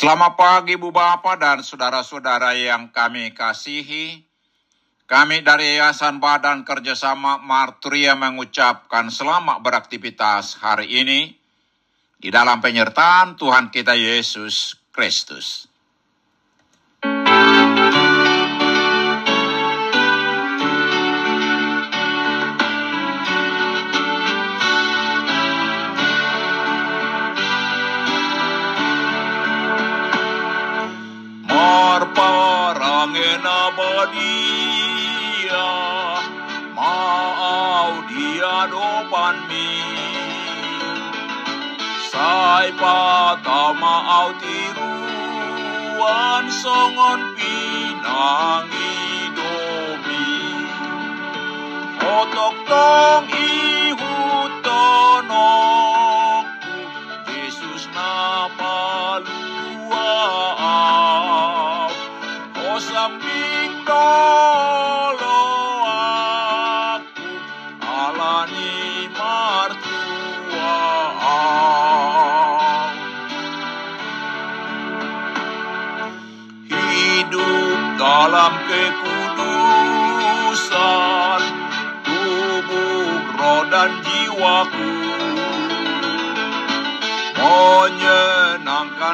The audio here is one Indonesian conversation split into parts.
Selamat pagi Bu Bapak dan saudara-saudara yang kami kasihi. Kami dari Yayasan Badan Kerjasama Marturia mengucapkan selamat beraktivitas hari ini di dalam penyertaan Tuhan kita Yesus Kristus. Abadia, mau dia dopan mi. Sai patau mau tiruan songon pinangi domi. Otok tong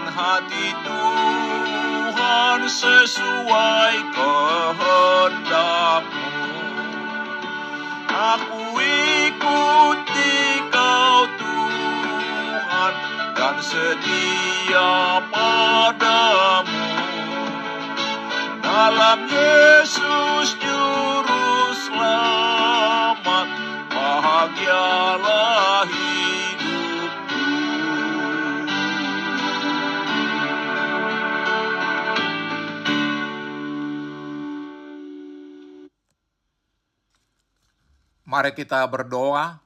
hati Tuhan sesuai kehendakmu. Aku ikuti kau Tuhan dan setia padamu. Dalam Yesus Juru Mari kita berdoa.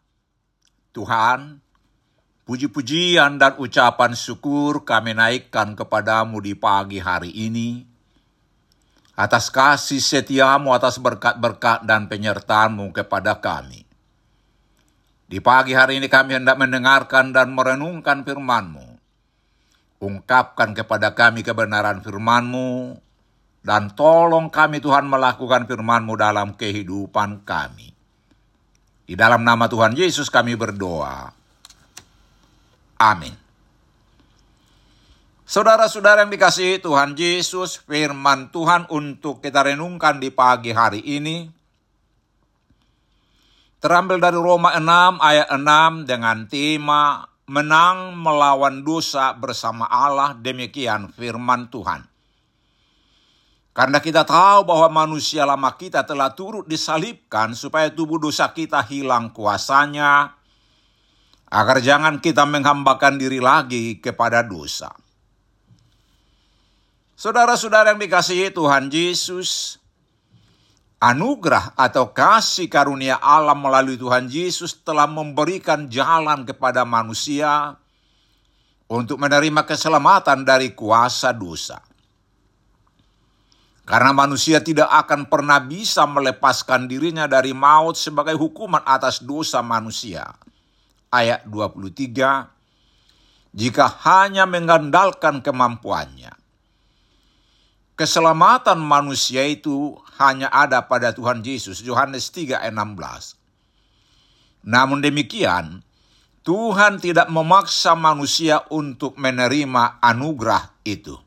Tuhan, puji-pujian dan ucapan syukur kami naikkan kepadamu di pagi hari ini atas kasih setiamu, atas berkat-berkat dan penyertaanmu kepada kami. Di pagi hari ini kami hendak mendengarkan dan merenungkan firmanmu. Ungkapkan kepada kami kebenaran firmanmu, dan tolong kami Tuhan melakukan firmanmu dalam kehidupan kami. Di dalam nama Tuhan Yesus kami berdoa. Amin. Saudara-saudara yang dikasihi Tuhan Yesus, firman Tuhan untuk kita renungkan di pagi hari ini terambil dari Roma 6 ayat 6 dengan tema menang melawan dosa bersama Allah demikian firman Tuhan. Karena kita tahu bahwa manusia lama kita telah turut disalibkan supaya tubuh dosa kita hilang kuasanya, agar jangan kita menghambakan diri lagi kepada dosa. Saudara-saudara yang dikasihi Tuhan Yesus, anugerah atau kasih karunia Allah melalui Tuhan Yesus telah memberikan jalan kepada manusia untuk menerima keselamatan dari kuasa dosa. Karena manusia tidak akan pernah bisa melepaskan dirinya dari maut sebagai hukuman atas dosa manusia. Ayat 23, jika hanya mengandalkan kemampuannya. Keselamatan manusia itu hanya ada pada Tuhan Yesus. Yohanes 3 ayat 16. Namun demikian, Tuhan tidak memaksa manusia untuk menerima anugerah itu.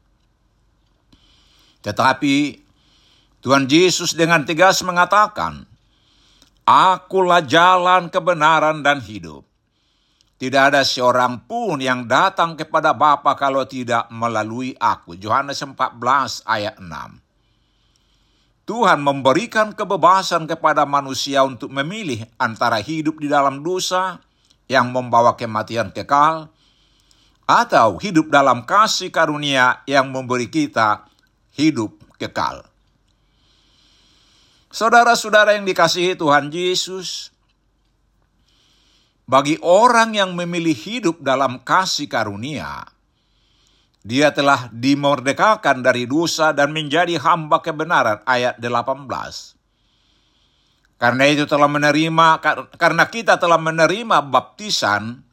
Tetapi Tuhan Yesus dengan tegas mengatakan, Akulah jalan kebenaran dan hidup. Tidak ada seorang pun yang datang kepada Bapa kalau tidak melalui aku. Yohanes 14 ayat 6. Tuhan memberikan kebebasan kepada manusia untuk memilih antara hidup di dalam dosa yang membawa kematian kekal atau hidup dalam kasih karunia yang memberi kita hidup kekal. Saudara-saudara yang dikasihi Tuhan Yesus, bagi orang yang memilih hidup dalam kasih karunia, dia telah dimerdekakan dari dosa dan menjadi hamba kebenaran ayat 18. Karena itu telah menerima karena kita telah menerima baptisan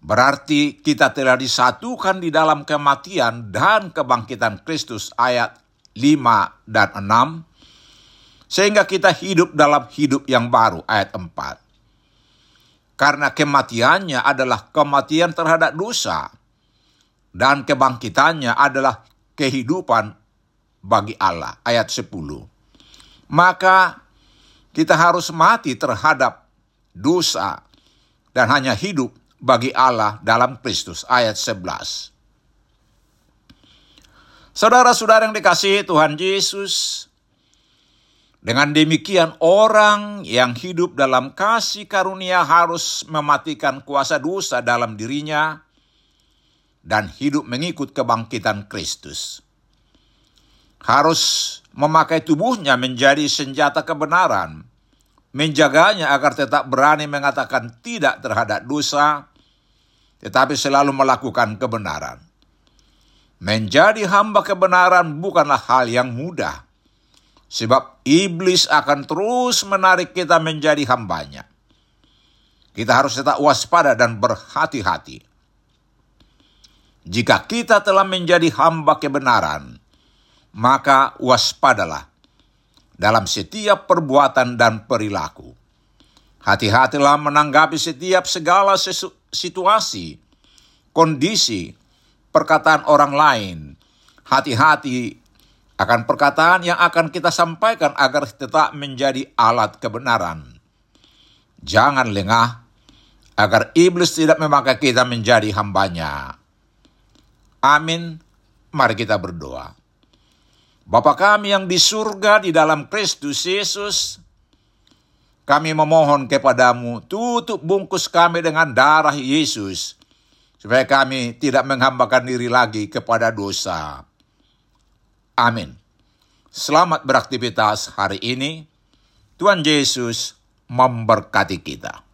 Berarti kita telah disatukan di dalam kematian dan kebangkitan Kristus ayat 5 dan 6. Sehingga kita hidup dalam hidup yang baru ayat 4. Karena kematiannya adalah kematian terhadap dosa. Dan kebangkitannya adalah kehidupan bagi Allah ayat 10. Maka kita harus mati terhadap dosa dan hanya hidup bagi Allah dalam Kristus. Ayat 11. Saudara-saudara yang dikasihi Tuhan Yesus, dengan demikian orang yang hidup dalam kasih karunia harus mematikan kuasa dosa dalam dirinya dan hidup mengikut kebangkitan Kristus. Harus memakai tubuhnya menjadi senjata kebenaran, menjaganya agar tetap berani mengatakan tidak terhadap dosa, tetapi selalu melakukan kebenaran. Menjadi hamba kebenaran bukanlah hal yang mudah, sebab iblis akan terus menarik kita menjadi hambanya. Kita harus tetap waspada dan berhati-hati. Jika kita telah menjadi hamba kebenaran, maka waspadalah dalam setiap perbuatan dan perilaku. Hati-hatilah menanggapi setiap segala situasi, kondisi, perkataan orang lain. Hati-hati akan perkataan yang akan kita sampaikan agar tetap menjadi alat kebenaran. Jangan lengah agar iblis tidak memakai kita menjadi hambanya. Amin. Mari kita berdoa. Bapa kami yang di surga di dalam Kristus Yesus, kami memohon kepadamu, tutup bungkus kami dengan darah Yesus, supaya kami tidak menghambakan diri lagi kepada dosa. Amin. Selamat beraktivitas hari ini. Tuhan Yesus memberkati kita.